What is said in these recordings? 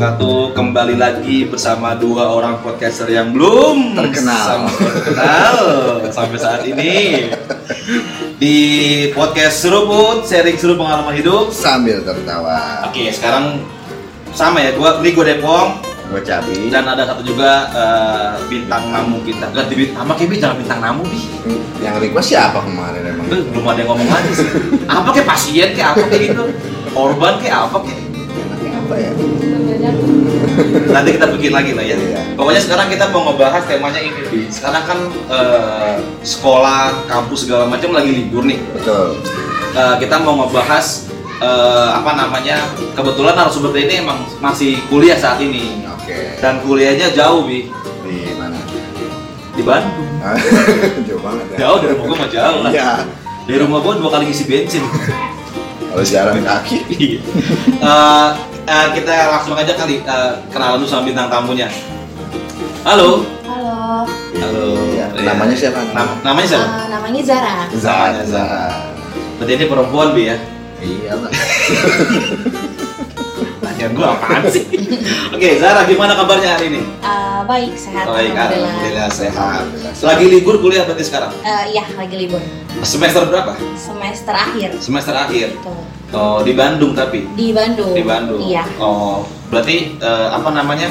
wabarakatuh. Kembali lagi bersama dua orang podcaster yang belum Terkenal. terkenal sampai saat ini di podcast Seruput, sharing seru pengalaman hidup. Sambil tertawa. Oke, sekarang sama ya. Gua ini gue Depong Gue cabi. dan ada satu juga eh, bintang tamu kita. Ganti bintang, sama kayak jangan bintang tamu di. Yang request siapa kemarin emang? Belum ada yang ngomong lagi sih. Apa kayak pasien kayak apa kayak gitu? Korban kayak apa kayak apa ya? Nanti kita bikin lagi lah ya. Iya. Pokoknya sekarang kita mau ngebahas temanya ini, Bi. Sekarang kan eh, sekolah, kampus segala macam lagi libur nih. Betul. Eh, kita mau ngebahas eh, apa namanya? Kebetulan narasumber ini emang masih kuliah saat ini Oke. dan kuliahnya jauh, Bi. Di mana? Di Bandung. Jauh banget ya. Jauh dari rumah gua mah jauh lah. Iya. Dari rumah gua dua kali ngisi bensin. Kalau jalan kaki. Iya. Eh, kita langsung aja kali eh, kenalan dulu sama bintang tamunya. Halo. Halo, Halo. Iya. Namanya siapa? Nam- namanya siapa? uh, namanya Zara. Zara. Zara. Berarti ini perempuan bi ya? Iya lah. Gua apaan sih? Oke, Zara gimana kabarnya hari ini? Uh, baik, sehat. Baik, alhamdulillah. alhamdulillah sehat. Lagi libur kuliah berarti sekarang? Uh, iya, lagi libur. Semester berapa? Semester akhir. Semester akhir. Tuh. Oh, di Bandung tapi? Di Bandung. Di Bandung. Iya. Oh, berarti eh, apa namanya?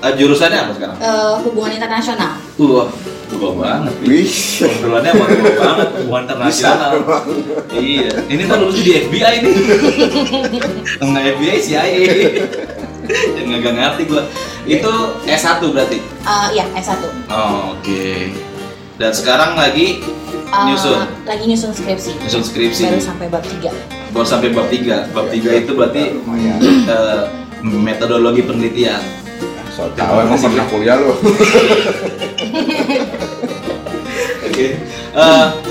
Eh, jurusannya apa sekarang? Uh, hubungan internasional. Wah, tua banget. Wih. Obrolannya emang tua banget, hubungan internasional. Iya, ini kan lulus di FBI nih. Enggak FBI CIA. Yang nggak ngerti gua. Itu S1 berarti. Uh, iya, S1. Oh, oke. Dan sekarang lagi Uh, nyusun Lagi nyusun skripsi. nyusun skripsi. Baru sampai bab 3. Baru sampai bab 3. Bab 3 itu berarti eh, metodologi penelitian. So tahu emang pernah kuliah lu. Oke. Eh,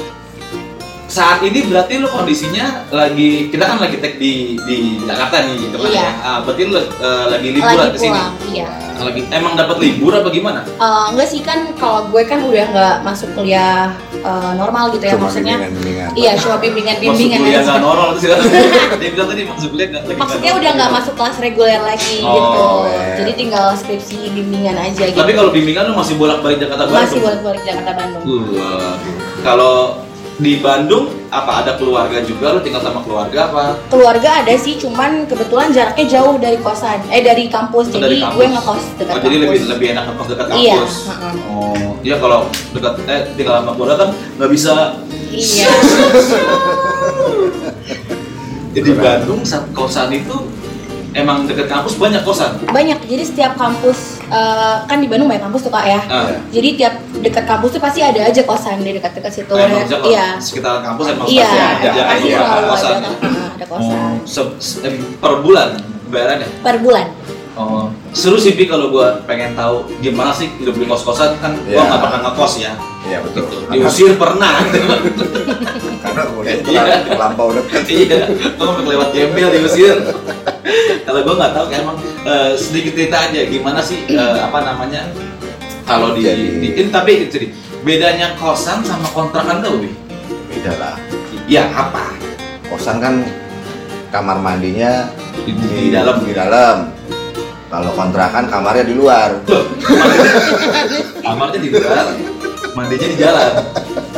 saat ini berarti lu kondisinya lagi kita kan lagi tag di di Jakarta nih gitu kan Iya. ya. Ah, berarti lu eh, lagi liburan Lagi ke sini. pulang, iya. Lagi emang dapat libur apa gimana? Uh, enggak sih kan kalau gue kan udah nggak masuk kuliah uh, normal gitu ya Cuma maksudnya. Iya, cuma Masuk bimbingan-bimbingan kuliah aja. nggak normal itu sih. Dia bilang tadi masuk kuliah nggak Maksudnya udah nggak masuk kelas reguler lagi Oh, gitu. iya. Jadi tinggal skripsi bimbingan aja gitu. Tapi kalau bimbingan lu masih bolak-balik Jakarta Bandung. masih bolak-balik Jakarta Bandung. Wah. Kalau di Bandung apa ada keluarga juga lu tinggal sama keluarga apa? Keluarga ada sih, cuman kebetulan jaraknya jauh dari kosan, eh dari kampus. Oh, jadi dari kampus. gue ngekos dekat Oh, jadi kampus. lebih lebih enak ngekos dekat Iya, kampus. heeh. Oh, iya kalau dekat eh tinggal sama keluarga kan nggak bisa. Iya. Jadi Bandung kosan itu emang dekat kampus banyak kosan. Banyak. Jadi setiap kampus eh, kan di Bandung banyak kampus tuh kak ya. Ah, Jadi tiap dekat kampus tuh pasti ada aja kosan di dekat-dekat situ. kalau Iya. sekitar kampus emang Iya, pasti ada pasti iya, selalu kosan. ada, ah, ada kosan. Oh, se- se- eh, per bulan bayarannya. Per bulan. Oh, seru sih Bi kalau gua pengen tahu gimana sih hidup di kos-kosan kan gua Iya. nggak pernah ngekos ya. Iya betul. Gitu. Diusir pernah. Karena Iya. terlampau dekat. iya, udah kelewat gembel diusir. kalau gua nggak tahu kayak emang eh, sedikit cerita aja gimana sih eh, apa namanya kalau di, Jadi- di ini, tapi jadi bedanya kosan sama kontrakan tuh Bi? Beda lah. Ya apa? Kosan kan kamar mandinya Di, di dalam di dalam. Kalau kontrakan kamarnya di luar. Tuh, kamarnya di luar, mandinya di jalan.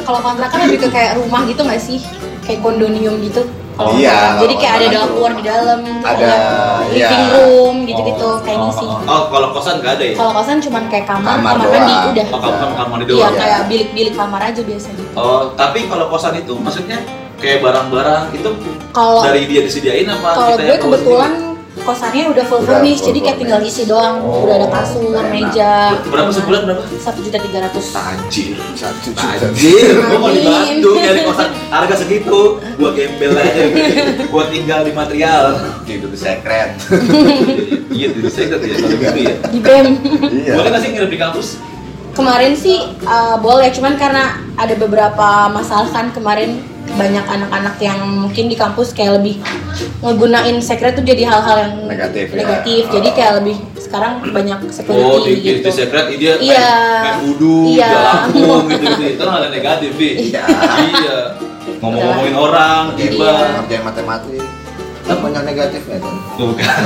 Kalau kontrakan lebih ke kayak rumah gitu nggak sih? Kayak kondonium gitu. Kalau Iya, kontrakan. Jadi kayak ada dapur di dalam, ada, iya. living room gitu-gitu Oh, kayak oh, ngisi. Oh, oh, kalau kosan nggak ada ya? Kalau kosan cuman kayak kamar, Kamar kamar, mandi udah. Oh, kamar kamar Iya, doang. kayak bilik-bilik kamar aja biasa gitu. Oh, tapi kalau kosan itu maksudnya kayak barang-barang itu Kalau dari dia disediain apa kalau kita gue kebetulan kosannya udah full Udah furnished, full jadi kayak tinggal isi doang. Oh, udah ada kasur, enak. meja. Berapa sebulan berapa? Satu juta tiga ratus. Tajir. Satu juta. Tajir, gua mau di Amin. Bandung nyari kosan harga segitu, gua gembel aja, gua tinggal di material. Tidur di sekret. Iya, di sekret ya, kalau gitu ya. Di BEM. Iya. Boleh nggak sih nginep di kampus? Kemarin sih uh, boleh, cuman karena ada beberapa masalah kan kemarin banyak anak-anak yang mungkin di kampus kayak lebih ngegunain secret tuh jadi hal-hal yang Negatif, ya. negatif. Jadi kayak lebih sekarang banyak security Oh, di, gitu. di secret dia main, Iya. main wudu, Iya. galakung gitu gitu. Itu kan hal yang negatif, Bi. Iya. iya. ngomong-ngomongin orang Ngerjain- gibah ngerjain matematik kan banyak negatifnya kan tuh kan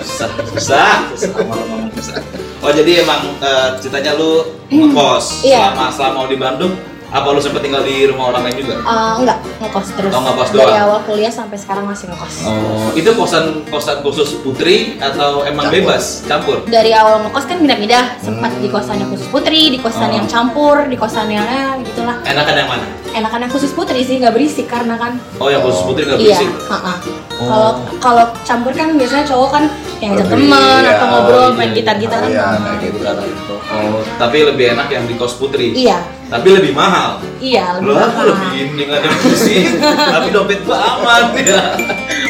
susah susah susah ngomong susah oh jadi emang eh, ceritanya lu ngekos Iya. selama selama di Bandung apa lu sempet tinggal di rumah orang lain juga Eh, enggak ngekos terus Oh, ngekos dari doang. awal kuliah sampai sekarang masih ngekos Oh, itu kosan kosan khusus putri atau emang Campur. bebas campur? dari awal ngekos kan pindah-pindah sempat Hmm. di kosan yang khusus putri di kosan Oh. yang campur di kosan yang ya gitulah Enakan yang mana? enakan yang khusus putri sih nggak berisik karena kan Oh, yang khusus putri nggak iya berisik. ha-ha. Oh. kalau kalau campur kan biasanya cowok kan yang teman iya. atau ngobrol Oh, main iya. gitar-gitar Iya, kan kayak gitu. Oh, tapi lebih enak yang di kos putri. iya Tapi lebih mahal. iya lebih Loh, mahal. lebih nggak ada pusing, tapi dompet gua aman ya.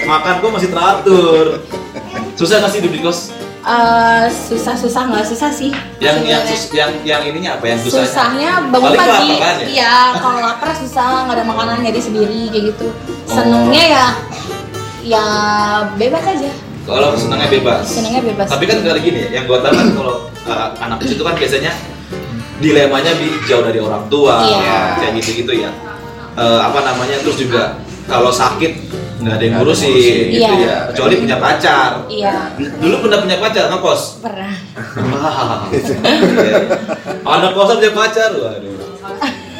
Makan gua masih teratur. Susah nggak sih di kos? Eh, susah-susah nggak susah sih Yang yang sus- yang yang ininya apa? Yang susahnya? susahnya bangun Paling pagi kelaparan ya? iya kalau lapar susah nggak ada makanan nyari sendiri kayak gitu Oh. senengnya ya ya bebas aja Kalau senangnya bebas. senengnya bebas Tapi kan kali gini ya, yang gua tahu kan kalau uh, anak kecil itu kan biasanya dilemanya di jauh dari orang tua, Iya. kayak gitu-gitu ya. Eh, apa namanya terus juga kalau sakit nggak ada yang Nggak ngurusin gitu Iya. ya. Kecuali punya pacar. iya Dulu pernah punya pacar ngekos. pernah Wah. Iya. Anak kosan punya pacar, waduh.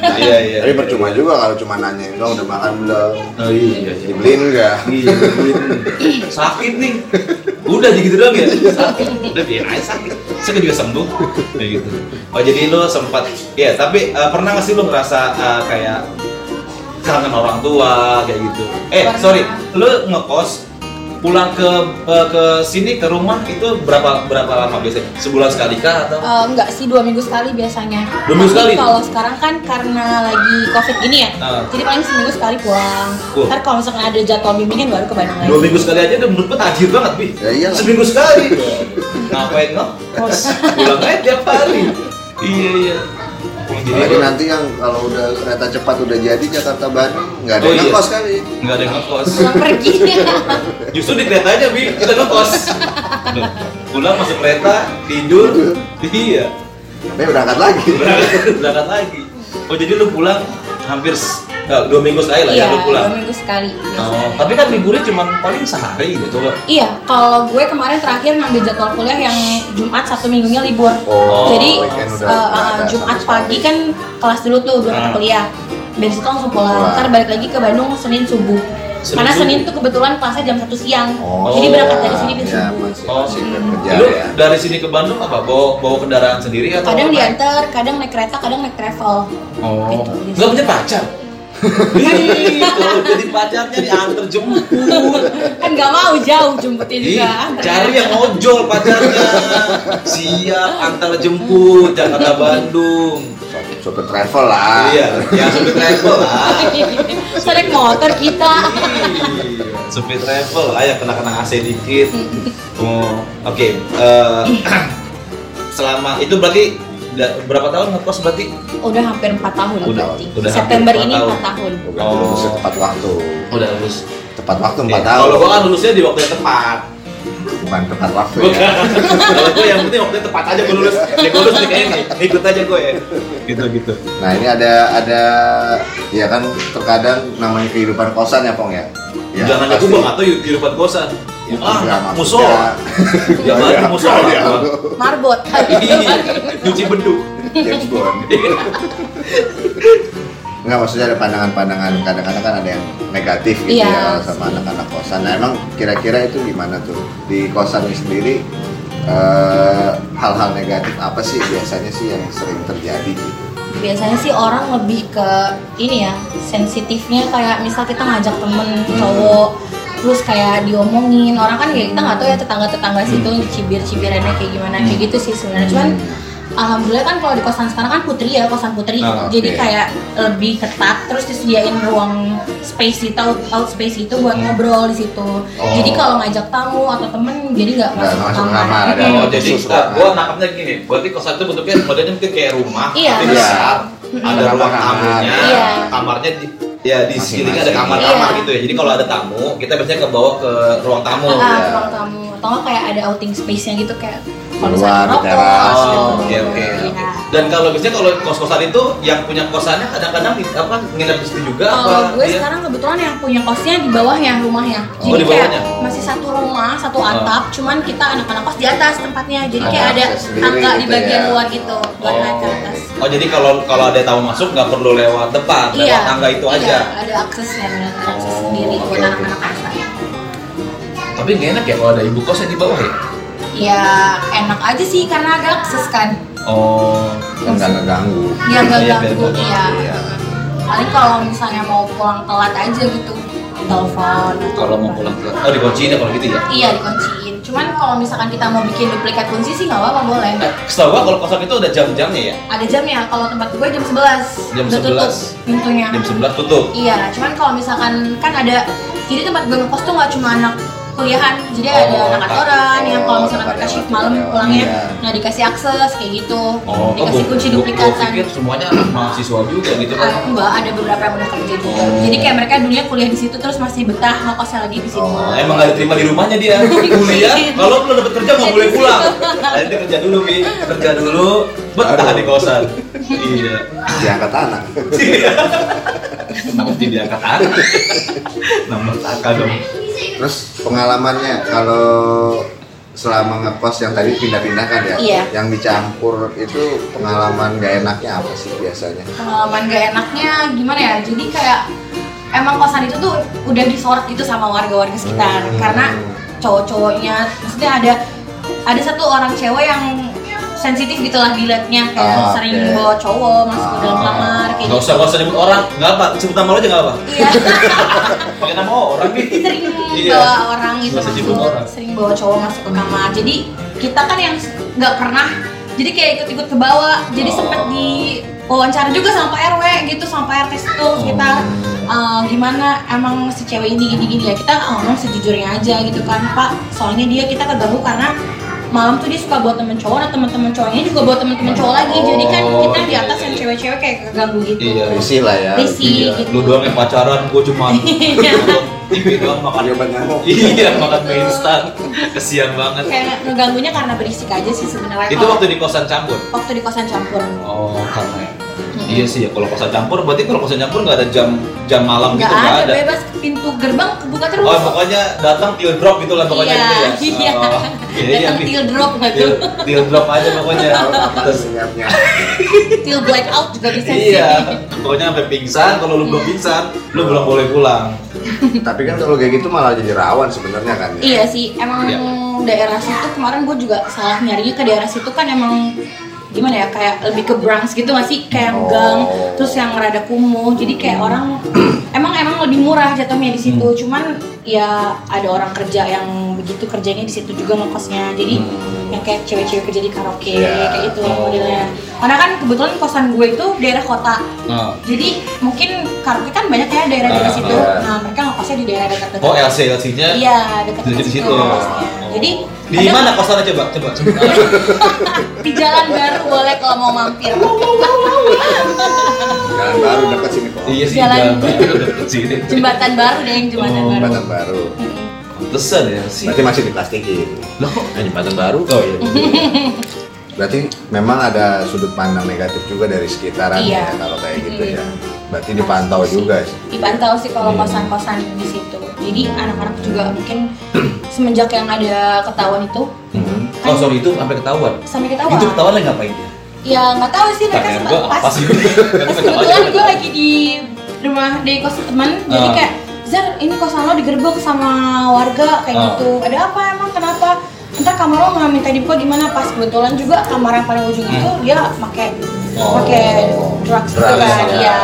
Iya iya. tapi percuma juga kalau cuma nanya dong udah makan belum? Oh iya. iya. dibeliin enggak Iya, sakit nih. Udah gitu doang ya? Sakit. Udah biar aja sakit. Sakit juga sembuh. Kayak gitu. Oh jadi lo sempat ya tapi eh, pernah nggak sih lo ngerasa eh, kayak kangen orang tua kayak gitu? Eh Pernah. sorry. Lo ngekos pulang ke eh, ke sini ke rumah itu berapa berapa lama biasanya? Sebulan sekali kah atau? Eh, enggak sih dua minggu sekali biasanya. Dua minggu Tapi sekali? kalau sekarang kan karena lagi covid gini ya Ah. jadi paling seminggu sekali pulang. Wah. ntar kalau misalkan ada jadwal bimbingan baru ke Bandung lagi. dua minggu sekali aja udah menurut gue tajir banget bi. Ya iyalah. seminggu sekali. Ngapain ngekos pulang aja tiap hari. Iya iya jadi Apalagi nanti yang kalau udah kereta cepat udah jadi Jakarta Bandung nggak ada Oh, yang iya. ngekos kali. Nggak ada yang ngekos. Pulang pergi. Justru di kereta aja bi. Kita ngekos. Pulang masuk kereta tidur. Iya. Tapi berangkat lagi. Berangkat berangkat lagi. Oh jadi lu pulang hampir eh, dua minggu sekali lah iya ya lu dua pulang minggu sekali oh tapi kan liburnya cuma paling sehari gitu loh Iya, kalau gue kemarin terakhir ngambil jadwal kuliah yang Jumat satu minggunya libur. Oh, Jadi eh, ada Jumat pagi kan kelas dulu tuh gue Ah. kuliah. Dari situ langsung pulang. Ntar balik lagi ke Bandung Senin subuh. Senin Karena subuh? Senin tuh kebetulan kelasnya jam 1 siang. Oh, Jadi berangkat dari sini di ya, subuh. masih, Oh, masih hmm. kerja lu ya dari sini ke Bandung apa bawa bawa kendaraan sendiri atau Kadang diantar, kadang naik kereta, kadang naik travel. Oh, Gitu. punya pacar? Ih, kalau jadi pacarnya diantar jemput. Kan gak mau jauh jemputnya Ih, juga. cari yang ojol pacarnya. Siap antar jemput Jakarta Bandung. Sopir- sopir travel lah Iya, yang supir travel lah. Sering motor kita. Ih, Supir travel, ayo kena-kena AC dikit. Oh, oke. Eh, selama itu berarti berapa tahun ngekos berarti? Udah hampir 4 tahun Udah, berarti. udah September hampir ini empat 4 tahun. bukan Oh. lulusnya tepat waktu Udah lulus. tepat waktu Oke, empat tahun Kalau gua kan lulusnya di waktu yang tepat. bukan tepat waktu Bukan. ya Kalau gue yang penting waktunya tepat aja gue lulus. Nih gue lulus nih kayaknya nih. Ikut aja gue ya. Gitu gitu. nah ini ada ada ya kan terkadang namanya kehidupan kosan ya pong ya ya Jangan aku pasti- bang atau kehidupan kosan. Ya, ah, enggak, musola. maksudnya- Ya, Iya, musola. iya. Marbot. Iya, Cuci beduk. James Bond Enggak maksudnya ada pandangan-pandangan kadang-kadang kan ada yang negatif gitu Iya. ya sama anak-anak kosan. Nah emang kira-kira itu gimana tuh di kosan ini sendiri eh, hal-hal negatif apa sih biasanya sih yang sering terjadi gitu? biasanya sih orang lebih ke ini ya sensitifnya kayak misal kita ngajak temen cowok terus kayak diomongin orang kan ya kita nggak tahu ya tetangga tetangga situ cibir cibirannya kayak gimana kayak gitu sih sebenarnya cuman alhamdulillah kan kalau di kosan sekarang kan putri ya kosan putri Ah, jadi oke. kayak lebih ketat terus disediain ruang space itu out, out space itu buat ngobrol di situ jadi kalau ngajak tamu atau temen jadi nggak masuk, masuk kamar, kamar, ada. Oh, jadi ruangan. gue nangkapnya gini. Berarti kosan itu bentuknya modelnya mungkin kayak rumah, Iya. tapi Iya. besar. Ada Ada ruang tamunya, Iya. kamarnya di, ya di sekelilingnya ada Masing-masing. kamar-kamar Iya. gitu ya. Jadi kalau ada tamu, kita biasanya ke bawah ke ruang tamu. Ah, ya. ruang tamu atau kayak ada outing space-nya gitu kayak kalau Keluar, misalnya di teras, gitu. Oh, oke oke. Iya. Dan kalau biasanya kalau kos-kosan itu yang punya kosannya kadang-kadang di- apa nginep di situ juga Kalau apa gue dia? sekarang kebetulan yang punya kosnya di bawahnya rumahnya. Oh, Jadi di kayak bawahnya? masih satu rumah, satu Oh. atap, cuman kita anak-anak kos di atas tempatnya. Jadi Ada kayak ada akses sendiri tangga di gitu bagian ya. luar gitu buat naik ke atas. Oh jadi kalau kalau ada tamu masuk nggak perlu lewat depan, lewat tangga itu iya, aja. ada aksesnya, ada akses Oh, sendiri oke, buat oke. anak-anak. Tapi nggak enak ya kalau ada ibu kos yang di bawah ya? Ya enak aja sih karena ada akses kan. Oh. Nggak ngeganggu. Dia nggak Iya, ganggu, iya. Iya. Paling kalau misalnya mau pulang telat aja gitu, telepon. Kalau mau pulang ke oh dikunciin ya kalau gitu ya? Iya dikunciin. Cuman kalau misalkan kita mau bikin duplikat kunci sih nggak apa-apa boleh. Eh, setahu gua kalau kosan itu ada jam-jamnya ya? Ada jamnya. Kalau tempat gue jam 11 Jam udah tutup 11. pintunya. Jam 11 tutup. Iya. Cuman kalau misalkan kan ada jadi tempat gue ngekos tuh nggak cuma anak kuliahan, jadi Oh, ada anak kantoran yang kalau misalkan mereka shift malam lewat. pulangnya, Iya. nah dikasih akses kayak gitu, Oh, dikasih kunci duplikatan. pikir semuanya anak mahasiswa juga gitu kan. Enggak, ada beberapa yang udah kerja juga. Oh. Jadi kayak mereka dulunya kuliah di situ terus masih betah ngekosnya lagi di situ. Oh. Emang nggak diterima di rumahnya dia kuliah. Kalau belum dapat kerja nggak boleh pulang. Nanti kerja dulu bi, kerja dulu, betah Aduh. di kosan. iya. Diangkat anak. Kenapa tidak diangkat anak? Nomor kakak dong. Terus pengalamannya kalau selama ngekos yang tadi pindah-pindah kan ya, Iya. yang dicampur itu pengalaman gak enaknya apa sih biasanya? pengalaman gak enaknya gimana ya jadi kayak emang kosan itu tuh udah disorot gitu sama warga-warga sekitar Hmm. karena cowok-cowoknya maksudnya ada ada satu orang cewek yang sensitif gitulah dilihatnya kayak Ah, sering oke. bawa cowok masuk ke dalam Ah. kamar kayak Nggak usah, nggak usah nyebut orang, nggak apa, sebut nama lo aja nggak apa. iya Pakai nama orang sering Iya. bawa orang gitu masuk orang. sering bawa cowok masuk ke kamar jadi kita kan yang nggak pernah jadi kayak ikut-ikut ke bawah jadi Oh. sempet di wawancara juga sama Pak RW gitu sama Pak RT situ Oh. sekitar "Eh, gimana emang si cewek ini gini-gini ya kita ngomong sejujurnya aja gitu kan Pak soalnya dia kita keganggu karena malam tuh dia suka buat temen cowok, nah temen-temen cowoknya juga buat temen-temen cowok lagi, jadi kan Oh, kita di iya, atas iya, yang iya. cewek-cewek kayak keganggu gitu. Iya, Risih lah ya. Risih. Iya, gitu. lu doang yang pacaran, gue cuma Iya. TV doang makan banyak nyamuk. Iya, makan mie instan. Kesian banget. Kayak ngeganggunya karena berisik aja sih sebenarnya. Itu waktu di kosan campur. waktu di kosan campur. Oh, karena Iya sih ya, kalau kosan campur berarti kalau kosan campur nggak ada jam jam malam Nggak gitu nggak ada, ada. bebas pintu gerbang kebuka terus. Oh, pokoknya datang till drop gitu lah pokoknya iya, gitu ya. iya. Oh, iya, iya, Datang Bi. till drop nggak Till, tuh? till drop aja pokoknya. Apa Terus senyapnya. till blackout juga bisa iya, sih. pokoknya sampai pingsan. Kalau lu belum pingsan, lu belum boleh pulang. Tapi kan kalau kayak gitu malah jadi rawan sebenarnya kan ya. Iya sih, emang Iya. daerah situ kemarin gue juga salah nyarinya ke daerah situ kan emang gimana ya kayak lebih ke Bronx gitu masih kayak Oh. gang terus yang rada kumuh jadi kayak orang emang emang lebih murah jatuhnya di situ Hmm. cuman ya ada orang kerja yang begitu kerjanya di situ juga ngekosnya jadi Hmm. yang kayak cewek-cewek kerja di karaoke Iya. kayak itu Oh. modelnya karena kan kebetulan kosan gue itu daerah kota Nah. jadi mungkin karaoke kan banyak ya daerah-daerah Ah, situ iya. nah mereka ngekosnya di daerah dekat-dekat Oh, LC LC-nya Iya, dekat di situ. situ. Jadi Di ada- mana kosannya coba? Coba. coba. Di jalan baru boleh kalau mau mampir. Jalan baru dekat sini kok. Iya sih, Jalan. baru deket sini. jembatan baru deh, yang jembatan Oh, baru. Jembatan baru. Pantesan ya sih. Berarti masih diplastikin. Loh, kok jembatan baru? Oh iya. Berarti memang ada sudut pandang negatif juga dari sekitaran Iya. ya kalau kayak gitu Mm. ya. Berarti dipantau Pasti juga sih. sih. Dipantau sih kalau Iya. kosan-kosan di situ. Jadi anak-anak juga mungkin semenjak yang ada ketahuan itu Hmm. Oh sorry itu sampai ketahuan. sampai ketahuan. Itu ketahuan lagi ngapain dia? Ya nggak tahu sih mereka sempat pas. sih? Pas kebetulan gue lagi di rumah di kos teman, jadi Ah. kayak Zar ini kosan lo digerebek sama warga kayak Ah. gitu. Ada apa emang kenapa? Ntar kamar lo nggak minta dibuka gimana? Pas kebetulan juga kamar yang paling ujung Hmm. itu dia pakai Oh. pakai drugs gitu Drugs, kan, ya. iya.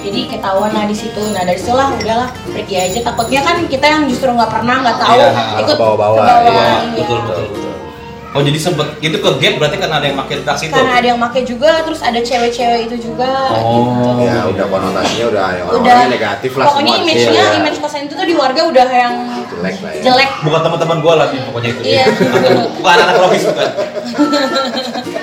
Jadi ketahuan lah di situ. Nah dari situ lah udahlah pergi aja. Takutnya kan kita yang justru nggak pernah nggak tahu Iya, ikut bawah, Iya, betul betul betul. Oh jadi sempet itu ke gap berarti kan ada yang makin taksi itu. Karena ada yang pakai juga, terus ada cewek-cewek itu juga. Oh. gitu. Ya udah konotasinya udah ya udah negatif lah pokoknya semua. image-nya Iya. image kosan itu tuh di warga udah yang jelek lah ya. jelek Bukan teman-teman gua lah Pi, pokoknya itu. Iya. bukan anak rofis bukan.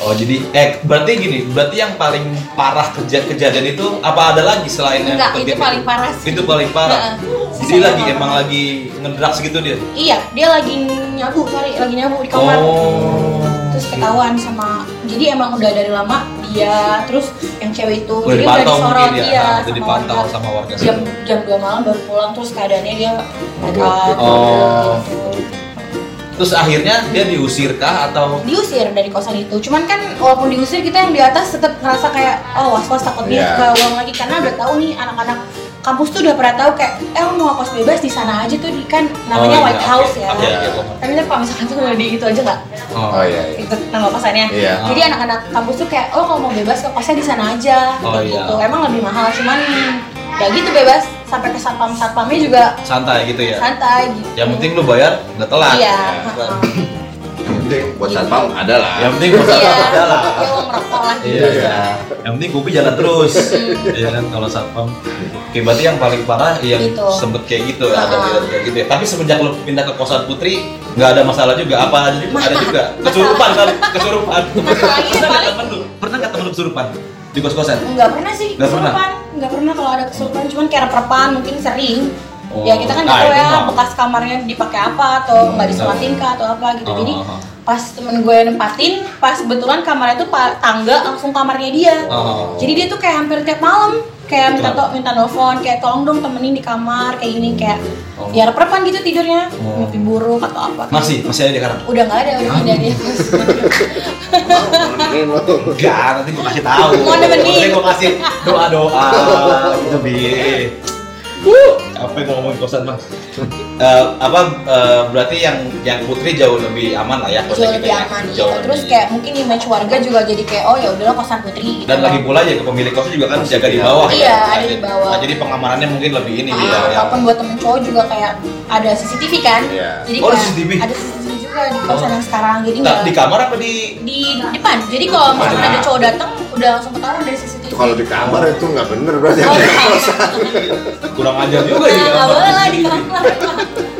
Oh jadi eh berarti gini, berarti yang paling parah keja- kejadian itu apa ada lagi selain yang enggak itu paling parah sih Itu paling parah. Heeh. Jadi lagi emang lagi ngedrugs gitu dia. Iya, dia lagi nyabu, sorry, lagi nyabu di kamar. Oh. Terus ketahuan sama, jadi emang udah dari lama dia, terus yang cewek itu, Udah jadi dipantau disorot, ya, iya, nah, udah sama dipantau warga. sama warga Jam jam 2 malam baru pulang, terus keadaannya dia up, Oh. gitu. Terus akhirnya dia diusir kah atau diusir dari kosan itu cuman kan walaupun diusir kita yang di atas tetap ngerasa kayak oh was was takutnya Iya. keulang lagi karena udah tahu nih anak-anak kampus tuh udah pernah tahu kayak eh lo mau kos bebas di sana aja tuh di kan namanya Oh, iya, White. House ya Oke, oke, oke. tapi kan kalau misalkan tuh di itu aja nggak Oh iya. iya. ikut nama kosannya Iya. jadi anak-anak kampus tuh kayak oh kalau mau bebas ke kosnya di sana aja Oh, kayak iya. gitu emang lebih mahal cuman ya gitu bebas sampai ke satpam satpamnya juga santai gitu ya? santai gitu Yang penting lu bayar udah telat. iya Ya. Yang penting buat satpam ada lah. Yang penting gua iya ada lah. ya Iya, iya. Yang penting kopi jalan terus. Iya kan kalau satpam. Oke, berarti yang paling parah yang Gitu. sempet kayak gitu ya, ada Ah. kayak gitu ya. Tapi semenjak lu pindah ke kosan Putri, nggak ada masalah juga. Apa ada juga? Ada juga. Kesurupan kali, kesurupan. Masalahnya Pernah nggak paling- temen lu? Pernah nggak temen lu kesurupan di kos-kosan? Enggak pernah sih Nggak pernah? kesurupan, nggak pernah kalau ada kesurupan, cuman kayak reprepan mungkin sering. Oh. Ya kita kan Nah, nggak tahu ya mah. bekas kamarnya dipakai apa atau nggak Hmm, disematin kah atau apa gitu. Oh, Jadi oh, oh. pas temen gue nempatin, pas kebetulan kamarnya tuh tangga langsung kamarnya dia. Oh. Jadi dia tuh kayak hampir tiap malam kayak minta to minta nelfon kayak tolong dong temenin di kamar kayak gini kayak Oh. ya reprepan gitu tidurnya Oh. mimpi buruk atau apa Masih, masih ada di sekarang? udah nggak ada udah pindah dia. Enggak, nanti gua kasih tahu. Mau nemenin. Nanti gua kasih doa-doa gitu bi. Uh, capek gua ngomongin kosan mah. Eh, apa eh, berarti yang yang putri jauh lebih aman lah ya jauh kosan kita lebih ya? aman gitu. Jauh terus lebih- kayak mungkin image warga juga jadi kayak oh ya udahlah kosan putri gitu dan lagi pula ya ke pemilik kos juga kan jaga di Iya. bawah Iya, ya. ada di bawah. Nah, jadi pengamanannya mungkin lebih ini Ah, ya. ataupun buat temen cowok juga kayak ada CCTV kan Iya. jadi Oh, kayak CCTV? ada CCTV juga di kosan Oh. yang sekarang jadi Nah, nggak di kamar apa di di depan jadi kalau misalkan Ada. ada cowok datang udah langsung ketahuan dari CCTV Itu kalau di kamar itu nggak bener berarti. oh, ada di kamar. kosan. kurang ajar juga Nah, di nggak boleh lah di kamar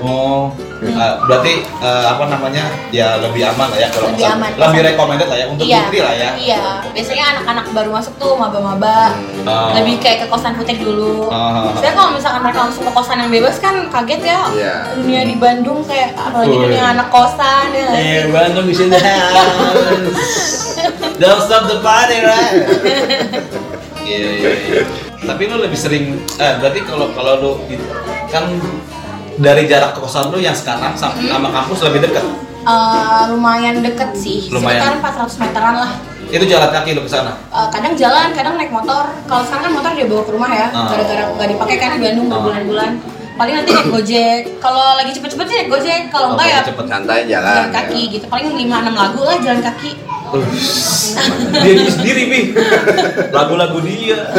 Oh, eh, berarti eh, apa namanya ya lebih aman lah ya kalau Lebih aman. lebih recommended lah ya untuk iya putri lah ya. iya biasanya anak-anak baru masuk tuh maba-maba Ah. lebih kayak ke kosan putri dulu Ah. saya kalau misalkan mereka langsung ke kosan yang bebas kan kaget ya Iya. dunia di Bandung kayak apalagi Woi. dunia anak kosan ya? Eh, Bandung is in the house. Don't stop the party, right? Iya, iya, iya. Tapi lu lebih sering, eh berarti kalau kalau lu di- kan dari jarak ke kosan lu yang sekarang sama, Hmm. sama kampus lebih dekat. Eh, lumayan deket sih, Lumayan. sekitar 400 meteran lah. Itu jalan kaki lu ke sana. Eh, kadang jalan, kadang naik motor. Kalau sekarang kan motor dia bawa ke rumah ya, Ah. gara-gara nggak dipakai kan di Bandung Ah. berbulan-bulan. Paling nanti naik gojek. Kalau lagi cepet-cepet sih naik gojek. Kalau enggak ya cepet. Santai jalan. jalan kaki gitu. Paling 5-6 lagu lah jalan kaki. dia sendiri, Bi. Lagu-lagu dia.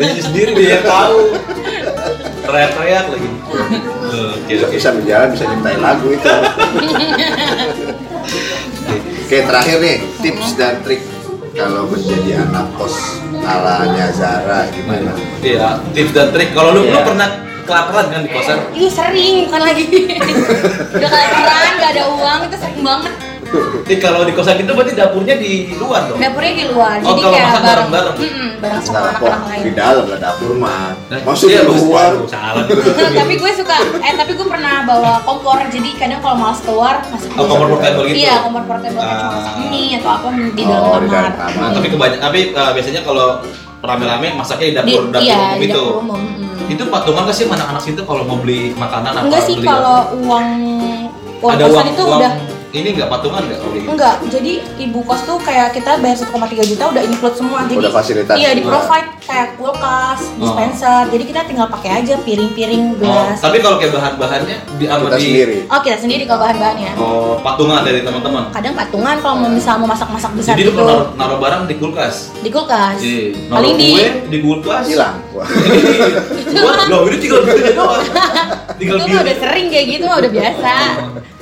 Dia sendiri, dia yang tahu. Teriak-teriak lagi. Oke, Bisa, bisa berjalan, bisa nyiptain lagu itu. Oke, terakhir nih, tips dan trik kalau menjadi anak kos alanya Zara gimana? Iya, tips dan trik. Kalau lu, lu Iya. pernah kelaparan kan di kosan? Itu sering, bukan lagi. Udah kelaparan, nggak ada uang, itu sering banget. Jadi kalau di kosan itu berarti dapurnya di luar dong? Dapurnya di luar, Oh, jadi kalau kayak masak bareng, bareng-bareng? Mm-mm, bareng sama Nah, anak-anak lain. di dalam lah dapur mah. Eh, Masuk iya, di luar. Salah. tapi gue suka eh tapi gue pernah bawa kompor jadi kadang kalau malas keluar masih Oh, kompor portable gitu? iya kompor portable kayak cuma Ah. masak mie atau apa di dalam Oh, kamar dalam kamar. Nah, tapi kebanyakan tapi uh, biasanya kalau rame-rame masaknya di di, dapur dapur iya umum di itu. dapur umum mm. Itu patungan nggak sih anak-anak situ kalau mau beli makanan apa enggak sih kalau uang uang ada kosan uang, itu uang udah ini nggak patungan nggak kalau gitu? enggak jadi ibu kos tuh kayak kita bayar 1,3 juta udah include semua jadi Udah fasilitas iya di semua. provide kayak kulkas dispenser jadi kita tinggal pakai aja piring-piring Oh, gelas tapi kalau kayak bahan-bahannya di apa Kita di sendiri. oh kita sendiri kalau bahan-bahannya Oh, patungan dari teman-teman. kadang patungan kalau mau misal mau masak-masak besar Jadi lu gitu naruh, naruh barang di kulkas. di kulkas Iya. Naruh paling di kue di kulkas. Hilang. Wah. Gua loh ini tinggal gitu doang. Tinggal itu udah sering kayak gitu mah udah biasa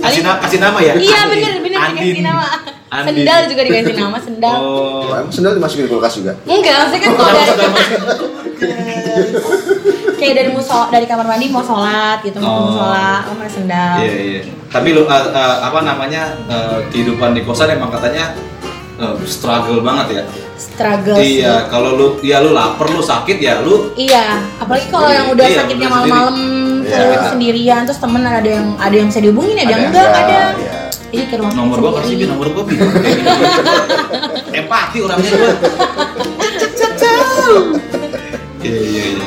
Kasih, na- kasih nama ya? iya bener bener Andin. dikasih nama Andin. sendal juga dikasih nama sendal Oh. Emang sendal dimasukin kulkas juga? enggak maksudnya kan kalau dari kayak dari musola dari kamar mandi mau sholat gitu mau ke Oh. musola mau pakai sendal Iya iya. Tapi lu uh, uh, apa namanya uh, kehidupan di kosan emang katanya uh, struggle banget ya. struggle sih. Iya, kalau lu ya lu lapar lu sakit ya lu iya apalagi kalau yang udah Iya, sakitnya malam-malam full Iya. sendirian terus temen ada yang ada yang bisa dihubungin ada, yang yang enggak ada iya. jadi ke rumah Nomor gua kasih Bi, nomor gua Bi. Empati orangnya gua. Iya iya iya.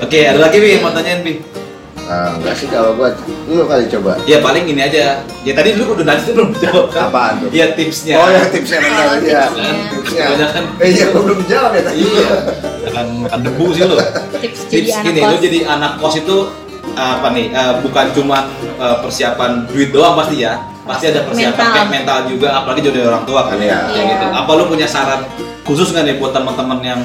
Oke, ada lagi Bi yang mau tanyain Bi? Ah, enggak sih kalau gua lu kali coba Ya paling ini aja. Ya tadi dulu udah nanya belum jawab kan? Apaan tuh? Iya tipsnya. oh ya tipsnya benar Oh, ya tipsnya. tipsnya Kebanyakan. eh iya gua belum jawab ya tadi Iya. Makan debu sih lo. tips jadi Tips anak gini, kos lu jadi anak kos itu apa nih? eh, bukan cuma eh, persiapan duit doang pasti ya. Pasti ada persiapan Mental. kayak mental juga, apalagi jadi orang tua kan. Iya. Kayak Iya. gitu. Apa lu punya saran khusus nggak nih buat teman-teman yang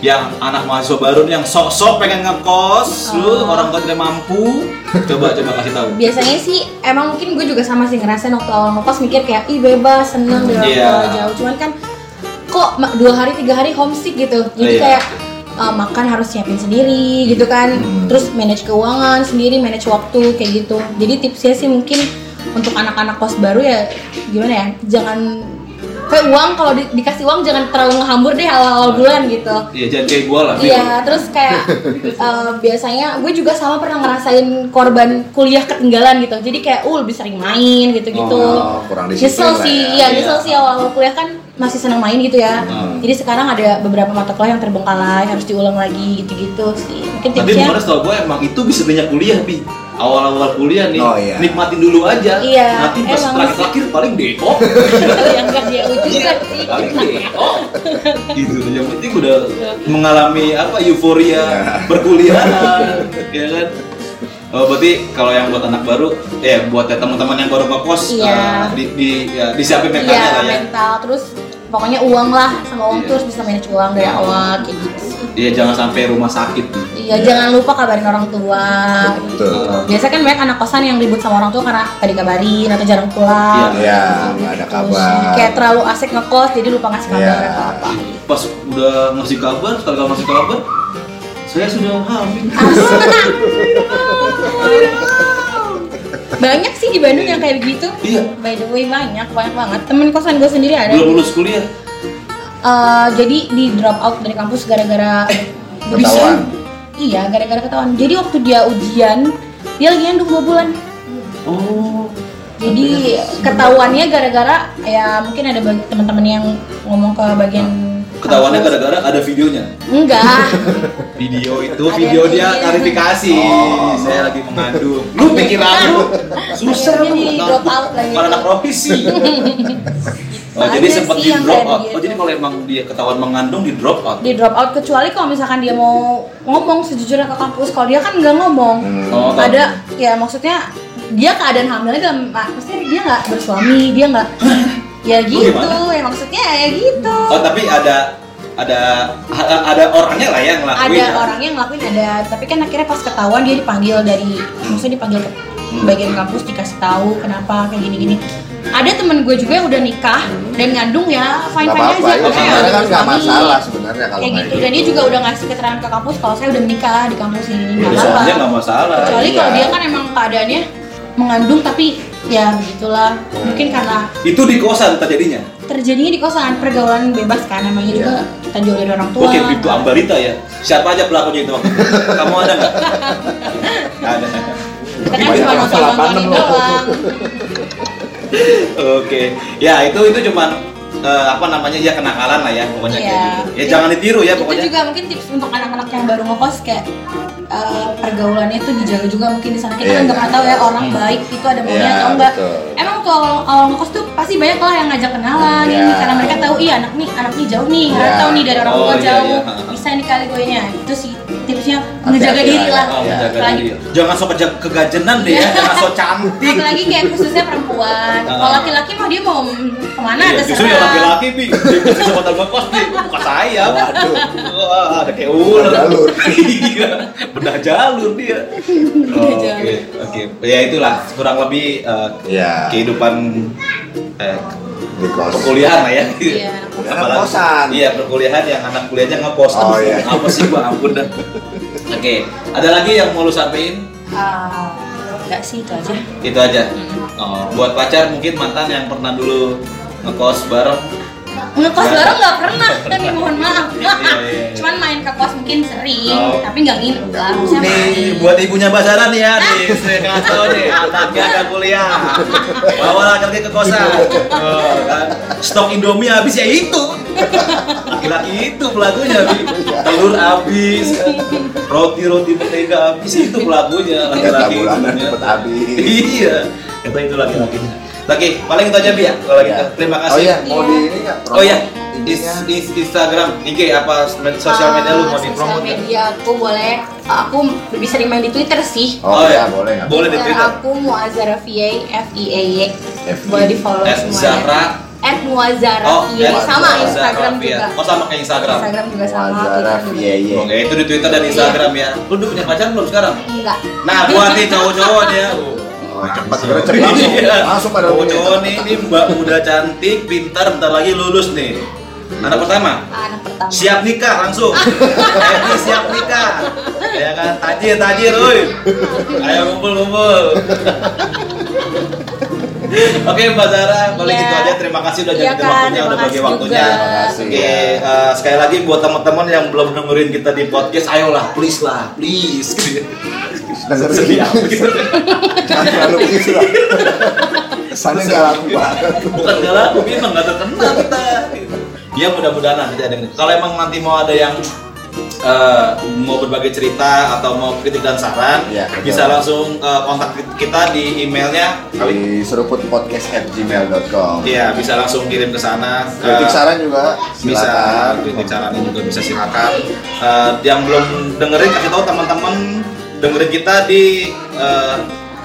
yang anak mahasiswa baru yang sok-sok pengen ngekos, lu Oh. orang tua tidak mampu, coba coba kasih tahu. biasanya sih emang mungkin gue juga sama sih ngerasain waktu awal ngekos mikir kayak ih bebas seneng dari Iya. tua jauh cuman kan kok dua hari tiga hari homesick gitu jadi Iya. kayak uh, makan harus siapin sendiri gitu kan Hmm. terus manage keuangan sendiri manage waktu kayak gitu jadi tipsnya sih mungkin untuk anak-anak kos baru ya gimana ya jangan kayak uang kalau di- dikasih uang jangan terlalu ngehambur deh awal-awal bulan gitu Iya, jangan kayak gua lah. Iya, terus kayak uh, biasanya gue juga sama pernah ngerasain korban kuliah ketinggalan gitu. Jadi kayak uh lebih sering main gitu-gitu. Oh, kurang disiplin Nyesel sih, ya. iya Iya. nyesel sih awal-awal kuliah kan masih senang main gitu ya. Hmm. Jadi sekarang ada beberapa mata kuliah yang terbengkalai, harus diulang lagi gitu-gitu sih. Mungkin Tapi tipsnya kemarin setahu gue emang itu bisa banyak kuliah, Bi. Awal-awal kuliah nih, Oh, iya. nikmatin dulu aja. Iya, Nanti pas terakhir-terakhir paling deko. yang gak dia ujungkan sih. paling deko. gitu. Yang penting udah mengalami apa euforia perkuliahan, ya kan? Oh, berarti kalau yang buat anak baru, ya buat ya teman-teman yang baru ngekos, Iya. eh, di, di ya, disiapin mentalnya Iya, lah ya. mental terus pokoknya uang lah sama uang Iya. tuh harus bisa manage uang dari awal kayak gitu sih. Iya, jangan sampai rumah sakit. Iya, jangan lupa kabarin orang tua. Betul. Biasa kan banyak anak kosan yang ribut sama orang tua karena tadi kabarin atau jarang pulang. Iya, nggak ada Terus kabar. Kayak terlalu asik ngekos jadi lupa ngasih kabar Iya. atau apa. Pas udah ngasih kabar, sekali kalau ngasih kabar, saya sudah hamil. banyak sih di Bandung yang kayak begitu. Iya. By the way banyak, banyak banget. Temen kosan gue sendiri ada. Belum lulus kuliah. Eh, jadi di drop out dari kampus gara-gara Ketahuan. Iya, gara-gara ketahuan. Jadi waktu dia ujian, dia lagi ngandung dua bulan. Oh. Jadi ketahuannya gara-gara ya mungkin ada bagi teman-teman yang ngomong ke bagian Ketahuannya gara-gara ada videonya. enggak. Video itu Ada video dia klarifikasi. Oh. Saya lagi mengandung. Lu pikir aku susah di drop out lagi. Bukan anak profesi. Oh, Ada jadi sempat sih di drop out. gitu. Oh, jadi kalau emang dia ketahuan mengandung di drop out. di drop out kecuali kalau misalkan dia mau ngomong sejujurnya ke kampus kalau dia kan nggak ngomong Hmm. Oh, ada ya maksudnya dia keadaan hamilnya dalam maksudnya dia nggak bersuami dia nggak ya gitu gimana? ya maksudnya ya gitu Oh, tapi ada ada ada orangnya lah yang ngelakuin. ada ya? orangnya yang ngelakuin ada tapi kan akhirnya pas ketahuan dia dipanggil dari maksudnya dipanggil ke Hmm. Bagian kampus dikasih tahu kenapa kayak gini-gini ada temen gue juga yang udah nikah dan ngandung ya fine fine aja ya, kan nggak masalah sebenarnya kalau kayak kayak gitu dan dia juga udah ngasih keterangan ke kampus kalau saya udah menikah di kampus ini nggak Ya, apa-apa soalnya nggak masalah. kecuali Iya. kalau dia kan emang keadaannya mengandung tapi ya begitulah mungkin karena Itu di kosan terjadinya. terjadinya di kosan pergaulan bebas kan namanya juga Iya. kita jauh dari orang tua Oke, pintu Ambarita ya. Siapa aja pelakunya itu? Kamu ada? Nggak ada. Kita kan cuma nonton nontonin doang Oke, ya itu itu cuman eh, apa namanya ya kenakalan lah ya pokoknya kayak Iya. gitu. Ya jangan ditiru ya itu pokoknya. juga mungkin tips untuk anak-anak yang baru ngekos kayak eh, pergaulannya tuh dijaga juga mungkin di sana kita Iya, kan nggak iya. pernah tahu ya orang Hmm. baik itu ada maunya Iya, atau enggak betul. emang tuh awal, ngekos tuh pasti banyak lah yang ngajak kenalan Iya. ini karena mereka tahu iya anak nih anak nih jauh nih Iya. tahu nih dari orang Oh, tua iya, jauh iya. bisa nih kali gue nya itu sih tipsnya ngejaga diri lah, lah Oh, menjaga Apalagi- diri. Jangan sok kegajenan deh ya, jangan sok cantik. apalagi kayak khususnya perempuan Ah. kalau laki-laki mah dia mau ke mana Iya, justru yang terserah laki-laki bi, dia bisa kesempatan ngekos nih, bukan saya. Waduh. Wah, ada kayak ular. Jalur. Iya, bedah jalur dia. Oke, oke. Ya itulah kurang lebih eh, Iya. kehidupan eh, di kos. perkuliahan lah ya. Iya. Anak kosan. Iya, perkuliahan yang anak kuliahnya ngekos. Oh, Aduh, iya. Apa sih gua ampun dah. Oke, ada lagi yang mau lu sampein? Ah, enggak sih itu aja Itu aja. Oh, buat pacar mungkin mantan yang pernah dulu ngekos bareng ngekos bareng nggak pernah kan nih mungkin sering Oh. tapi nggak nginep lah Nih main buat ibunya Mbak Sarah nih ya, nih saya kasih tau nih anaknya akan kuliah, bawa laki-laki ke kosan, oh, kan stok Indomie habis ya itu, laki-laki itu pelakunya, Bi. telur habis, kan. roti roti mentega habis itu pelakunya Jatah laki-laki. itu. cepet habis. Iya, kata itu laki-lakinya. Lagi, paling itu aja Bi ya, kalau gitu. Iya. Terima kasih. Oh iya, mau Iya. di ini nggak? Oh iya, Is, is, Instagram, IG apa med- sosial media lu Ah, mau sosial dipromot? nggak? media aku boleh aku lebih sering main di Twitter sih Oh, Oh, iya, iya. boleh nggak? Boleh di Twitter Twitter. aku Muazara VA F I E Y boleh di follow semuanya Zahra. at Muazara Oh, at sama Instagram juga Oh, sama kayak Instagram. Instagram juga sama Muazara. Oke, itu di Twitter dan Instagram ya. Lu udah punya pacar belum sekarang? enggak Nah, buat nih cowok-cowok nih ya. Oh, cepat gercep langsung. Iya. Langsung pada cowok-cowok nih, ini mbak muda cantik, pintar, bentar lagi lulus nih. Anak pertama, anak pertama siap nikah langsung. Happy siap nikah. Ya kan, tajir tajir, woi. Ayo kumpul kumpul. Oke Mbak Zara, boleh Iya. gitu aja. Terima kasih udah Iya, nyempetin Kak. waktunya, udah bagi waktunya. Oke, eh, sekali lagi buat teman-teman yang belum dengerin kita di podcast, ayolah, please lah, please. Dengerin. Sedih amat gitu. Jangan terlalu begitu lah. Kesannya nggak laku banget. Bukan gak laku, memang gak terkenal kita. Ya mudah-mudahan nanti ada yang- Kalau emang nanti mau ada yang eh, mau berbagi cerita atau mau kritik dan saran, betul. bisa langsung eh, kontak kita di emailnya. Di seruputpodcast@gmail.com. Iya, bisa langsung kirim ke sana. Kritik saran juga bisa kritik sarannya juga bisa silakan Eh, yang belum dengerin kasih tahu teman-teman dengerin kita di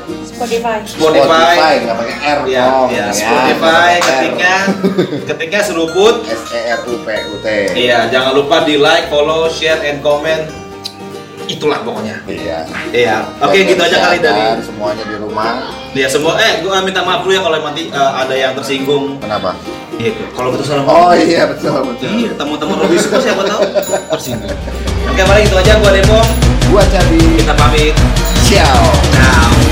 Spotify. Spotify nggak pakai R ya, dong. Iya, ya, Spotify ya, ketiknya ketiknya seruput S E R U P U T. Iya, jangan lupa di like, follow, share and comment. Itulah pokoknya. Iya. Iya. Oke, okay, gitu aja kali dari semuanya di rumah. Iya, semua eh gua minta maaf dulu ya kalau nanti uh, eh, ada yang tersinggung. Kenapa? Iya, kalau betul salah Oh iya, betul betul. Iya, teman-teman lebih suka siapa tahu tersinggung. Oke, okay, paling itu aja gua Depong. Gua Cabi. Kita pamit. Ciao. Ciao.